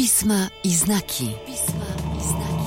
Pisma i znaki. Pisma i znaki.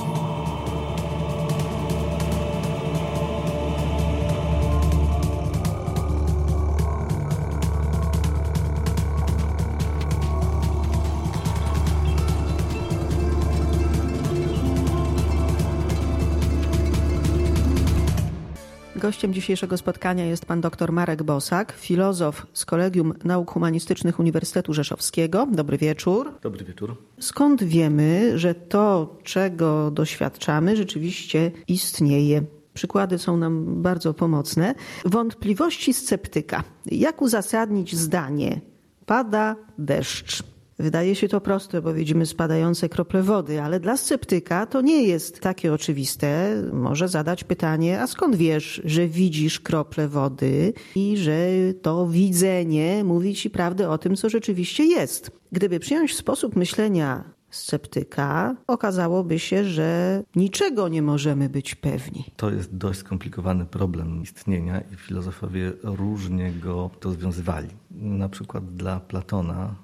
Gościem dzisiejszego spotkania jest pan dr Marek Bosak, filozof z Kolegium Nauk Humanistycznych Uniwersytetu Rzeszowskiego. Dobry wieczór. Dobry wieczór. Skąd wiemy, że to, czego doświadczamy, rzeczywiście istnieje? Przykłady są nam bardzo pomocne. Wątpliwości sceptyka. Jak uzasadnić zdanie? Pada deszcz. Wydaje się to proste, bo widzimy spadające krople wody, ale dla sceptyka to nie jest takie oczywiste. Może zadać pytanie, a skąd wiesz, że widzisz krople wody i że to widzenie mówi ci prawdę o tym, co rzeczywiście jest? Gdyby przyjąć sposób myślenia sceptyka, okazałoby się, że niczego nie możemy być pewni. To jest dość skomplikowany problem istnienia i filozofowie różnie go rozwiązywali. Na przykład dla Platona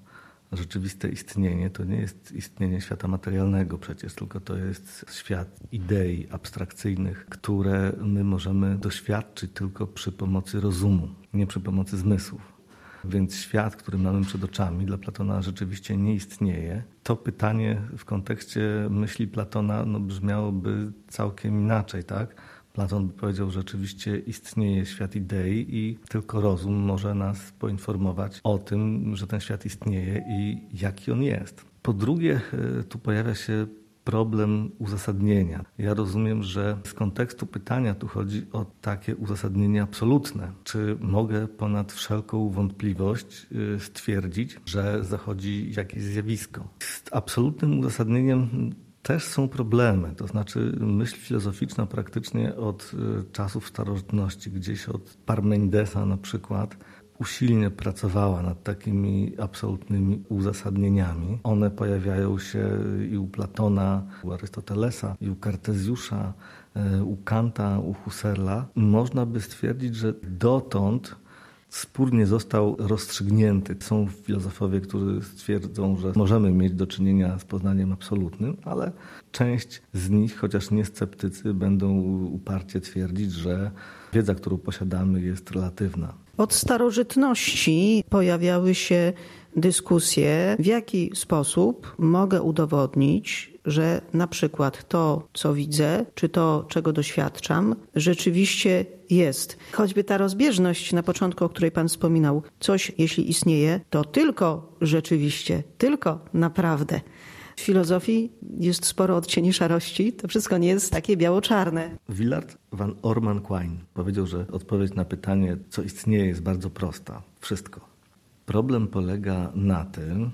rzeczywiste istnienie to nie jest istnienie świata materialnego przecież, tylko to jest świat idei abstrakcyjnych, które my możemy doświadczyć tylko przy pomocy rozumu, nie przy pomocy zmysłów. Więc świat, który mamy przed oczami, dla Platona rzeczywiście nie istnieje. To pytanie w kontekście myśli Platona no, brzmiałoby całkiem inaczej, tak? Platon powiedział, że rzeczywiście istnieje świat idei i tylko rozum może nas poinformować o tym, że ten świat istnieje i jaki on jest. Po drugie, e, tu pojawia się problem uzasadnienia. Ja rozumiem, że z kontekstu pytania tu chodzi o takie uzasadnienie absolutne. Czy mogę ponad wszelką wątpliwość e, stwierdzić, że zachodzi jakieś zjawisko? Z absolutnym uzasadnieniem też są problemy. To znaczy myśl filozoficzna praktycznie od y, czasów starożytności, gdzieś od Parmenidesa na przykład, usilnie pracowała nad takimi absolutnymi uzasadnieniami. One pojawiają się i u Platona, u Arystotelesa, i u Kartezjusza, y, u Kanta, u Husserla. Można by stwierdzić, że dotąd spór nie został rozstrzygnięty. Są filozofowie, którzy stwierdzą, że możemy mieć do czynienia z poznaniem absolutnym, ale część z nich, chociaż nie sceptycy, będą uparcie twierdzić, że wiedza, którą posiadamy, jest relatywna. Od starożytności pojawiały się dyskusje, w jaki sposób mogę udowodnić, że na przykład to, co widzę, czy to, czego doświadczam, rzeczywiście jest. Choćby ta rozbieżność na początku, o której Pan wspominał, coś, jeśli istnieje, to tylko rzeczywiście, tylko naprawdę. W filozofii jest sporo odcieni szarości, to wszystko nie jest takie biało-czarne. Willard van Orman Quine powiedział, że odpowiedź na pytanie, co istnieje, jest bardzo prosta. Wszystko. Problem polega na tym,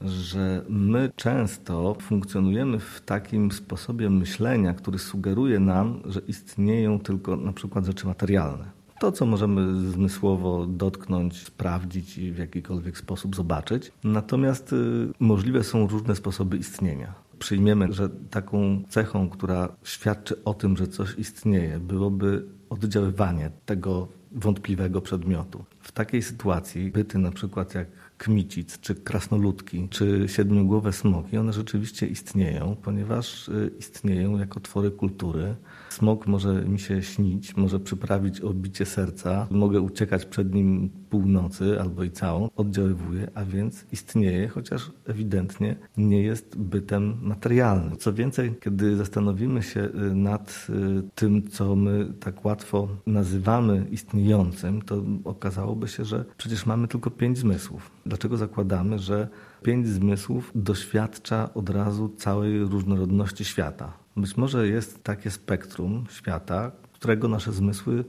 że my często funkcjonujemy w takim sposobie myślenia, który sugeruje nam, że istnieją tylko na przykład rzeczy materialne. To, co możemy zmysłowo dotknąć, sprawdzić i w jakikolwiek sposób zobaczyć. Natomiast y, możliwe są różne sposoby istnienia. Przyjmiemy, że taką cechą, która świadczy o tym, że coś istnieje, byłoby oddziaływanie tego wątpliwego przedmiotu. W takiej sytuacji byty na przykład jak kmicic, czy krasnoludki, czy siedmiogłowe smoki, one rzeczywiście istnieją, ponieważ y, istnieją jako twory kultury. Smok może mi się śnić, może przyprawić o bicie serca, mogę uciekać przed nim północy albo i całą, oddziaływuje, a więc istnieje, chociaż ewidentnie nie jest bytem materialnym. Co więcej, kiedy zastanowimy się y, nad y, tym, co my tak łatwo nazywamy istniejącym, to okazałoby się, że przecież mamy tylko pięć zmysłów. Dlaczego zakładamy, że pięć zmysłów doświadcza od razu całej różnorodności świata? Być może jest takie spektrum świata, którego nasze zmysły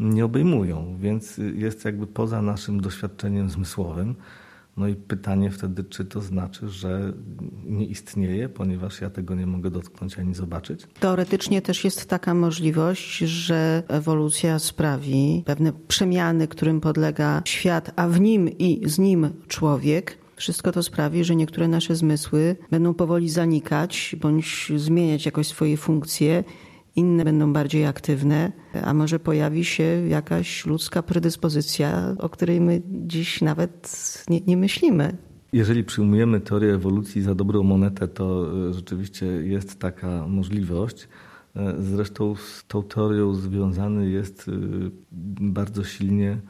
nie obejmują, więc jest jakby poza naszym doświadczeniem zmysłowym. No i pytanie wtedy, czy to znaczy, że nie istnieje, ponieważ ja tego nie mogę dotknąć ani zobaczyć? Teoretycznie też jest taka możliwość, że ewolucja sprawi pewne przemiany, którym podlega świat, a w nim i z nim człowiek. Wszystko to sprawi, że niektóre nasze zmysły będą powoli zanikać bądź zmieniać jakoś swoje funkcje inne będą bardziej aktywne, a może pojawi się jakaś ludzka predyspozycja, o której my dziś nawet nie, nie myślimy. Jeżeli przyjmujemy teorię ewolucji za dobrą monetę, to e, rzeczywiście jest taka możliwość. E, zresztą z tą teorią związany jest e, bardzo silnie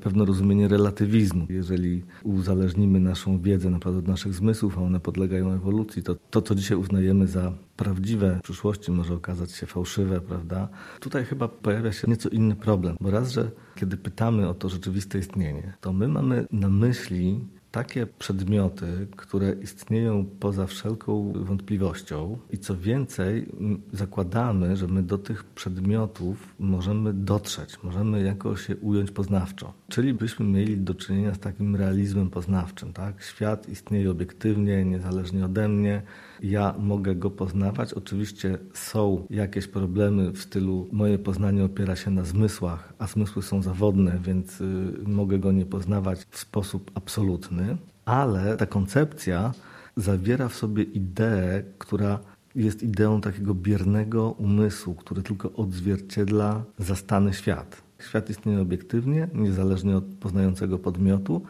pewne rozumienie relatywizmu. Jeżeli uzależnimy naszą wiedzę naprawdę od naszych zmysłów, a one podlegają ewolucji, to to, co dzisiaj uznajemy za prawdziwe, w przyszłości może okazać się fałszywe, prawda? Tutaj chyba pojawia się nieco inny problem, bo raz, że kiedy pytamy o to rzeczywiste istnienie, to my mamy na myśli takie przedmioty, które istnieją poza wszelką wątpliwością i co więcej, zakładamy, że my do tych przedmiotów możemy dotrzeć, możemy jakoś się ująć poznawczo. Czyli byśmy mieli do czynienia z takim realizmem poznawczym, tak? Świat istnieje obiektywnie, niezależnie ode mnie, ja mogę go poznawać. Oczywiście są jakieś problemy w stylu moje poznanie opiera się na zmysłach, a zmysły są zawodne, więc y, mogę go nie poznawać w sposób absolutny, ale ta koncepcja zawiera w sobie ideę, która jest ideą takiego biernego umysłu, który tylko odzwierciedla zastany świat. Świat istnieje obiektywnie, niezależnie od poznającego podmiotu,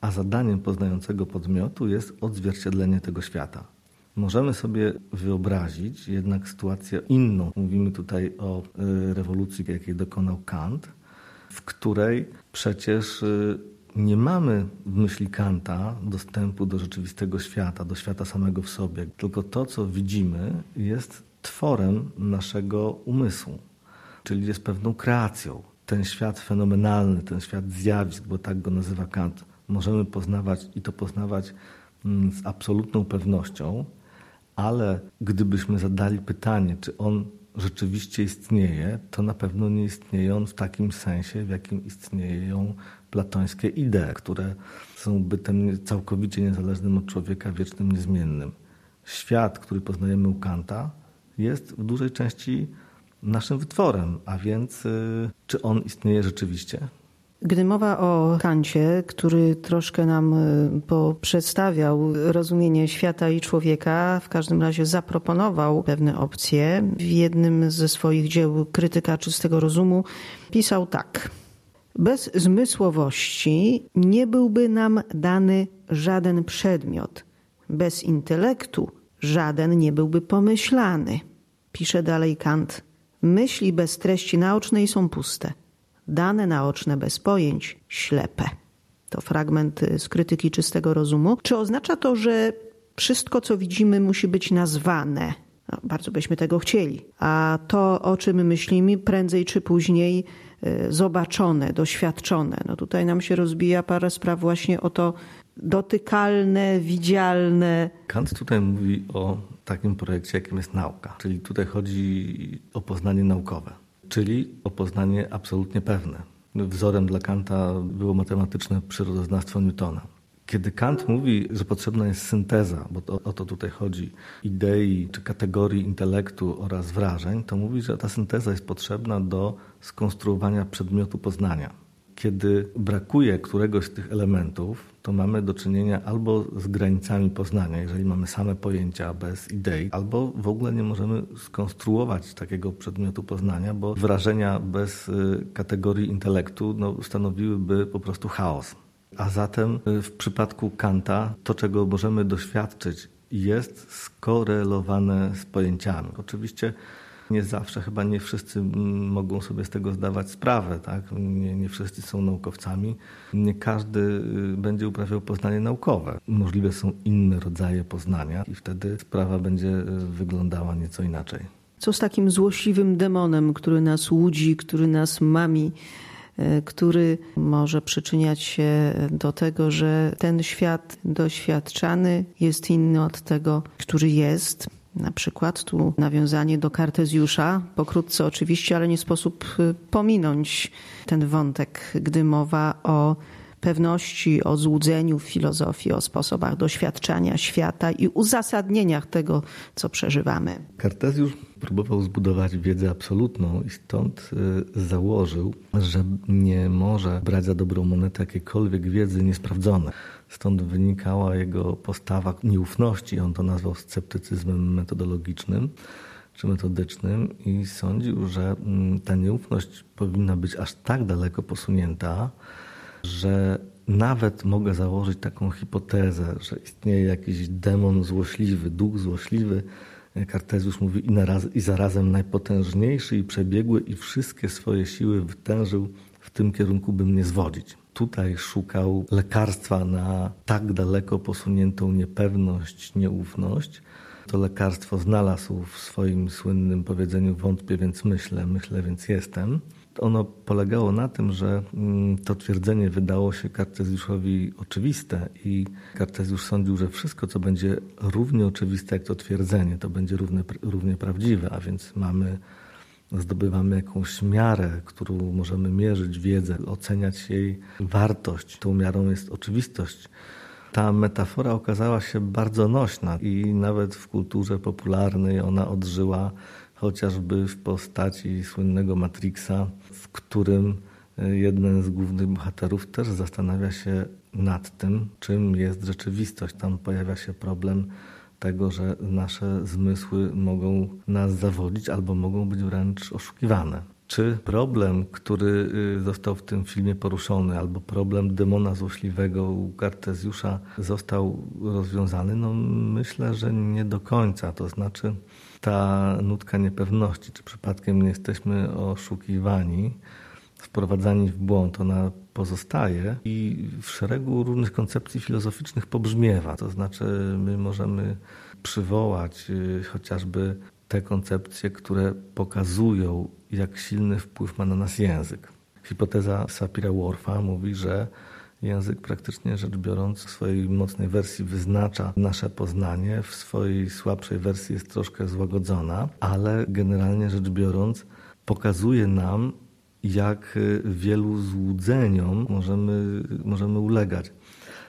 a zadaniem poznającego podmiotu jest odzwierciedlenie tego świata. Możemy sobie wyobrazić jednak sytuację inną. Mówimy tutaj o y, rewolucji, jakiej dokonał Kant, w której przecież y, nie mamy w myśli Kanta dostępu do rzeczywistego świata, do świata samego w sobie, tylko to, co widzimy, jest tworem naszego umysłu, czyli jest pewną kreacją. Ten świat fenomenalny, ten świat zjawisk, bo tak go nazywa Kant, możemy poznawać i to poznawać mm, z absolutną pewnością, ale gdybyśmy zadali pytanie, czy on rzeczywiście istnieje, to na pewno nie istnieje on w takim sensie, w jakim istnieją platońskie idee, które są bytem całkowicie niezależnym od człowieka, wiecznym, niezmiennym. Świat, który poznajemy u Kanta, jest w dużej części naszym wytworem, a więc y, czy on istnieje rzeczywiście? Gdy mowa o Kancie, który troszkę nam e, przedstawiał rozumienie świata i człowieka, w każdym razie zaproponował pewne opcje. W jednym ze swoich dzieł Krytyka czystego rozumu pisał tak. Bez zmysłowości nie byłby nam dany żaden przedmiot. Bez intelektu żaden nie byłby pomyślany. Pisze dalej Kant. Myśli bez treści naocznej są puste dane naoczne bez pojęć, ślepe. To fragment z krytyki czystego rozumu. Czy oznacza to, że wszystko, co widzimy, musi być nazwane? No, bardzo byśmy tego chcieli. A to, o czym myślimy, prędzej czy później y, zobaczone, doświadczone. No tutaj nam się rozbija parę spraw właśnie o to dotykalne, widzialne. Kant tutaj mówi o takim projekcie, jakim jest nauka. Czyli tutaj chodzi o poznanie naukowe czyli o poznanie absolutnie pewne. Wzorem dla Kanta było matematyczne przyrodoznawstwo Newtona. Kiedy Kant mówi, że potrzebna jest synteza, bo to, o to tutaj chodzi, idei czy kategorii intelektu oraz wrażeń, to mówi, że ta synteza jest potrzebna do skonstruowania przedmiotu poznania. Kiedy brakuje któregoś z tych elementów, to mamy do czynienia albo z granicami poznania, jeżeli mamy same pojęcia bez idei, albo w ogóle nie możemy skonstruować takiego przedmiotu poznania, bo wrażenia bez y, kategorii intelektu no, stanowiłyby po prostu chaos. A zatem y, w przypadku Kanta to, czego możemy doświadczyć, jest skorelowane z pojęciami. Oczywiście nie zawsze, chyba nie wszyscy mogą sobie z tego zdawać sprawę. Tak? Nie, nie wszyscy są naukowcami. Nie każdy y, będzie uprawiał poznanie naukowe. Możliwe są inne rodzaje poznania i wtedy sprawa będzie y, wyglądała nieco inaczej. Co z takim złośliwym demonem, który nas łudzi, który nas mami? Y, który może przyczyniać się do tego, że ten świat doświadczany jest inny od tego, który jest. Na przykład tu nawiązanie do Kartezjusza, pokrótce oczywiście, ale nie sposób y, pominąć ten wątek, gdy mowa o pewności, o złudzeniu w filozofii, o sposobach doświadczania świata i uzasadnieniach tego, co przeżywamy. Kartezjusz próbował zbudować wiedzę absolutną i stąd y, założył, że nie może brać za dobrą monetę jakiejkolwiek wiedzy niesprawdzonej. Stąd wynikała jego postawa nieufności, on to nazwał sceptycyzmem metodologicznym czy metodycznym i sądził, że mm, ta nieufność powinna być aż tak daleko posunięta, że nawet mogę założyć taką hipotezę, że istnieje jakiś demon złośliwy, duch złośliwy, Kartezjusz mówi i, naraz, i zarazem najpotężniejszy i przebiegły i wszystkie swoje siły wytężył w tym kierunku, by mnie zwodzić. Tutaj szukał lekarstwa na tak daleko posuniętą niepewność, nieufność. To lekarstwo znalazł w swoim słynnym powiedzeniu wątpię, więc myślę, myślę, więc jestem ono polegało na tym, że mm, to twierdzenie wydało się Kartezjuszowi oczywiste i Kartezjusz sądził, że wszystko, co będzie równie oczywiste jak to twierdzenie, to będzie równie, równie prawdziwe, a więc mamy zdobywamy jakąś miarę, którą możemy mierzyć wiedzę, oceniać jej wartość. Tą miarą jest oczywistość. Ta metafora okazała się bardzo nośna i nawet w kulturze popularnej ona odżyła chociażby w postaci słynnego Matrixa, w którym e, jeden z głównych bohaterów też zastanawia się nad tym, czym jest rzeczywistość. Tam pojawia się problem tego, że nasze zmysły mogą nas zawodzić albo mogą być wręcz oszukiwane. Czy problem, który y, został w tym filmie poruszony, albo problem demona złośliwego u Kartezjusza został rozwiązany? No myślę, że nie do końca. To znaczy ta nutka niepewności, czy przypadkiem nie jesteśmy oszukiwani, wprowadzani w błąd, ona pozostaje i w szeregu różnych koncepcji filozoficznych pobrzmiewa. To znaczy, my możemy przywołać y, chociażby te koncepcje, które pokazują, jak silny wpływ ma na nas język. Hipoteza Sapira-Whorfa mówi, że Język praktycznie rzecz biorąc w swojej mocnej wersji wyznacza nasze poznanie, w swojej słabszej wersji jest troszkę złagodzona, ale generalnie rzecz biorąc pokazuje nam, jak wielu złudzeniom możemy, możemy ulegać.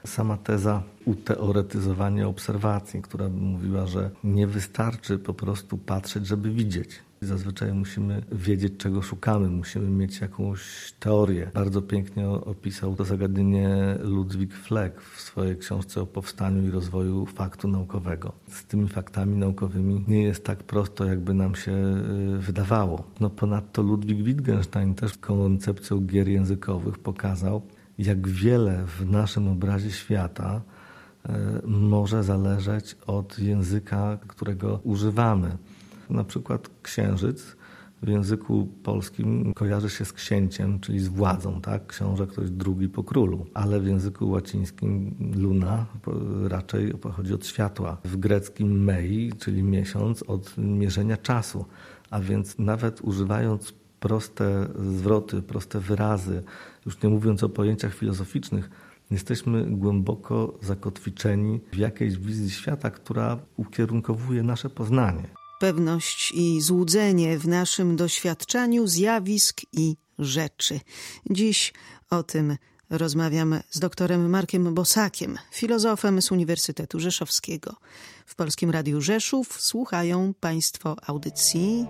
Sama teza uteoretyzowania obserwacji, która mówiła, że nie wystarczy po prostu patrzeć, żeby widzieć. Zazwyczaj musimy wiedzieć, czego szukamy, musimy mieć jakąś teorię. Bardzo pięknie opisał to zagadnienie Ludwig Fleck w swojej książce o powstaniu i rozwoju faktu naukowego. Z tymi faktami naukowymi nie jest tak prosto, jakby nam się y, wydawało. No ponadto Ludwig Wittgenstein też koncepcją gier językowych pokazał, jak wiele w naszym obrazie świata y, może zależeć od języka, którego używamy. Na przykład księżyc w języku polskim kojarzy się z księciem, czyli z władzą, tak? Książę ktoś drugi po królu, ale w języku łacińskim luna raczej pochodzi od światła. W greckim mei, czyli miesiąc, od mierzenia czasu. A więc nawet używając proste zwroty, proste wyrazy, już nie mówiąc o pojęciach filozoficznych, jesteśmy głęboko zakotwiczeni w jakiejś wizji świata, która ukierunkowuje nasze poznanie pewność i złudzenie w naszym doświadczaniu zjawisk i rzeczy. Dziś o tym rozmawiam z doktorem Markiem Bosakiem, filozofem z Uniwersytetu Rzeszowskiego. W Polskim Radiu Rzeszów słuchają Państwo audycji.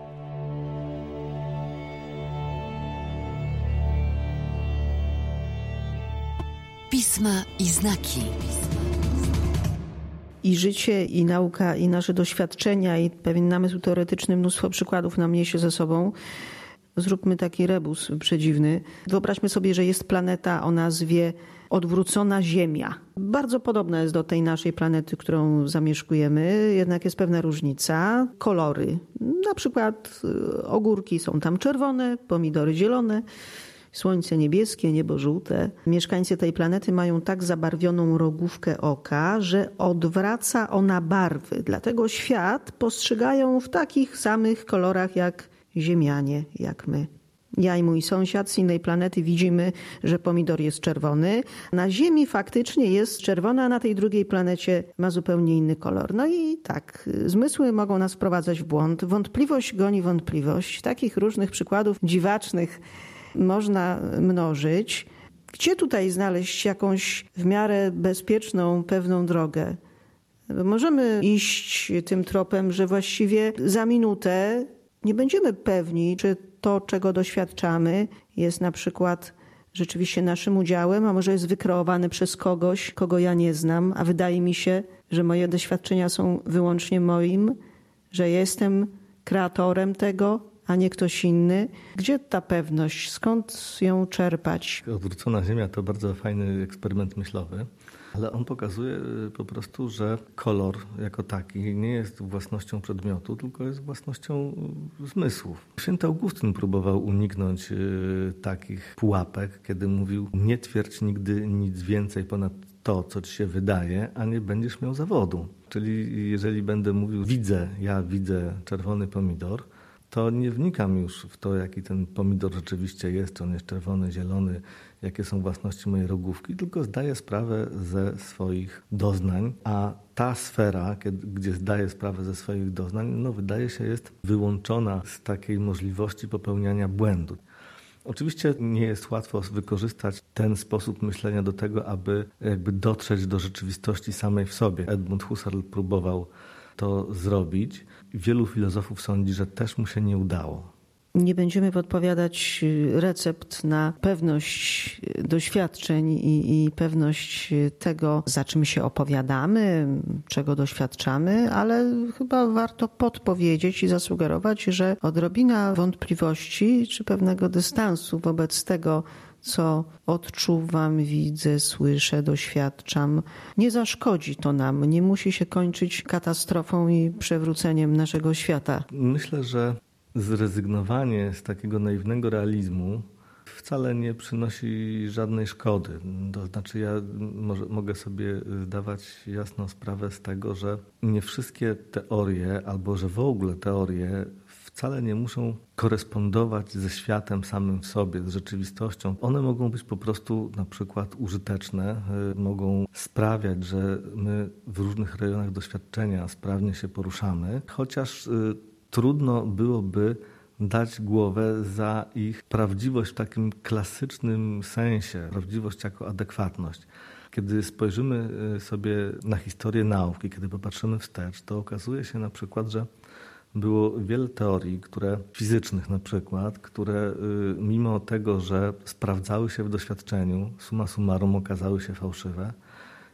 Pisma i znaki. I życie, i nauka, i nasze doświadczenia, i pewien namysł teoretyczny, mnóstwo przykładów nam niesie ze sobą. Zróbmy taki rebus przedziwny. Wyobraźmy sobie, że jest planeta o nazwie odwrócona Ziemia. Bardzo podobna jest do tej naszej planety, którą zamieszkujemy, jednak jest pewna różnica. Kolory. Na przykład y, ogórki są tam czerwone, pomidory zielone Słońce niebieskie, niebo żółte. Mieszkańcy tej planety mają tak zabarwioną rogówkę oka, że odwraca ona barwy. Dlatego świat postrzegają w takich samych kolorach jak Ziemianie, jak my. Ja i mój sąsiad z innej planety widzimy, że pomidor jest czerwony. Na Ziemi faktycznie jest czerwony, a na tej drugiej planecie ma zupełnie inny kolor. No i tak, zmysły mogą nas wprowadzać w błąd. Wątpliwość goni wątpliwość. Takich różnych przykładów dziwacznych można mnożyć. Gdzie tutaj znaleźć jakąś w miarę bezpieczną, pewną drogę? Możemy iść tym tropem, że właściwie za minutę nie będziemy pewni, czy to, czego doświadczamy, jest na przykład rzeczywiście naszym udziałem, a może jest wykreowane przez kogoś, kogo ja nie znam, a wydaje mi się, że moje doświadczenia są wyłącznie moim, że jestem kreatorem tego, a nie ktoś inny. Gdzie ta pewność? Skąd ją czerpać? Odwrócona Ziemia to bardzo fajny eksperyment myślowy. Ale on pokazuje y, po prostu, że kolor jako taki nie jest własnością przedmiotu, tylko jest własnością y, zmysłów. Święty Augustyn próbował uniknąć y, takich pułapek, kiedy mówił: Nie twierdź nigdy nic więcej ponad to, co ci się wydaje, a nie będziesz miał zawodu. Czyli jeżeli będę mówił, widzę, ja widzę czerwony pomidor, to nie wnikam już w to, jaki ten pomidor rzeczywiście jest, czy on jest czerwony, zielony, jakie są własności mojej rogówki, tylko zdaję sprawę ze swoich doznań, a ta sfera, gdzie zdaję sprawę ze swoich doznań, no wydaje się jest wyłączona z takiej możliwości popełniania błędu. Oczywiście nie jest łatwo wykorzystać ten sposób myślenia do tego, aby jakby dotrzeć do rzeczywistości samej w sobie. Edmund Husserl próbował to zrobić. Wielu filozofów sądzi, że też mu się nie udało. Nie będziemy podpowiadać recept na pewność doświadczeń i, i, pewność tego, za czym się opowiadamy, czego doświadczamy, ale chyba warto podpowiedzieć i zasugerować, że odrobina wątpliwości czy pewnego dystansu wobec tego, co odczuwam, widzę, słyszę, doświadczam. Nie zaszkodzi to nam, nie musi się kończyć katastrofą i przewróceniem naszego świata. Myślę, że zrezygnowanie z takiego naiwnego realizmu wcale nie przynosi żadnej szkody. To znaczy, ja może, mogę sobie zdawać jasną sprawę z tego, że nie wszystkie teorie, albo że w ogóle teorie wcale nie muszą korespondować ze światem samym w sobie, z rzeczywistością. One mogą być po prostu na przykład użyteczne, y, mogą sprawiać, że my w różnych rejonach doświadczenia sprawnie się poruszamy, chociaż y, trudno byłoby dać głowę za ich prawdziwość w takim klasycznym sensie, prawdziwość jako adekwatność. Kiedy spojrzymy y, sobie na historię nauki, kiedy popatrzymy wstecz, to okazuje się na przykład, że było wiele teorii, które fizycznych na przykład, które y, mimo tego, że sprawdzały się w doświadczeniu, suma summarum okazały się fałszywe.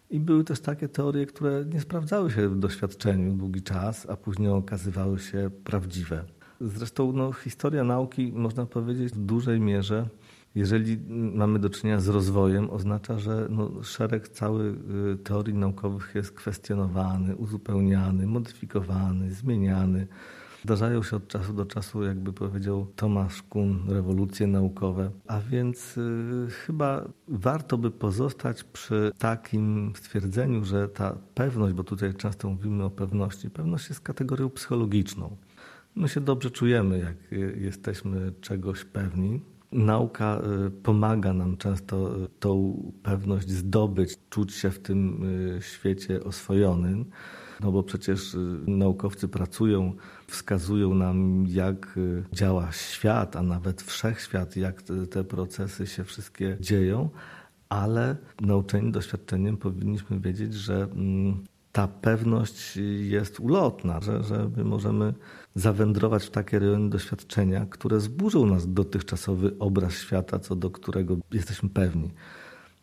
I były też takie teorie, które nie sprawdzały się w doświadczeniu długi czas, a później okazywały się prawdziwe. Zresztą no, historia nauki, można powiedzieć, w dużej mierze, jeżeli mamy do czynienia z rozwojem, oznacza, że no, szereg cały y, teorii naukowych jest kwestionowany, uzupełniany, modyfikowany, zmieniany. Zdarzają się od czasu do czasu, jakby powiedział Tomasz Kuhn, rewolucje naukowe. A więc y, chyba warto by pozostać przy takim stwierdzeniu, że ta pewność, bo tutaj często mówimy o pewności, pewność jest kategorią psychologiczną. My się dobrze czujemy, jak jesteśmy czegoś pewni. Nauka y, pomaga nam często y, tą pewność zdobyć, czuć się w tym y, świecie oswojonym. No bo przecież naukowcy pracują, wskazują nam, jak działa świat, a nawet wszechświat, jak te procesy się wszystkie dzieją, ale nauczeni doświadczeniem powinniśmy wiedzieć, że mm, ta pewność jest ulotna, że, że my możemy zawędrować w takie rejony doświadczenia, które zburzą nas dotychczasowy obraz świata, co do którego jesteśmy pewni.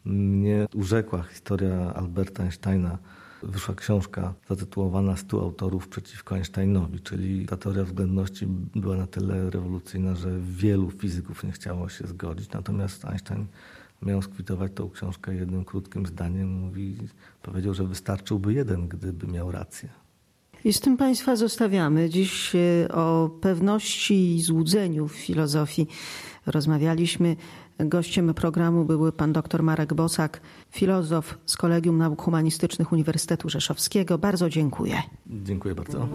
Mnie urzekła historia Alberta Einsteina. Wyszła książka zatytułowana 100 autorów przeciwko Einsteinowi, czyli ta teoria względności była na tyle rewolucyjna, że wielu fizyków nie chciało się zgodzić. Natomiast Einstein miał skwitować tą książkę jednym krótkim zdaniem. Mówi, powiedział, że wystarczyłby jeden, gdyby miał rację. I z tym Państwa zostawiamy. Dziś e, o pewności i złudzeniu w filozofii rozmawialiśmy. Gościem programu był pan dr Marek Bosak, filozof z Kolegium Nauk Humanistycznych Uniwersytetu Rzeszowskiego. Bardzo dziękuję. Dziękuję bardzo.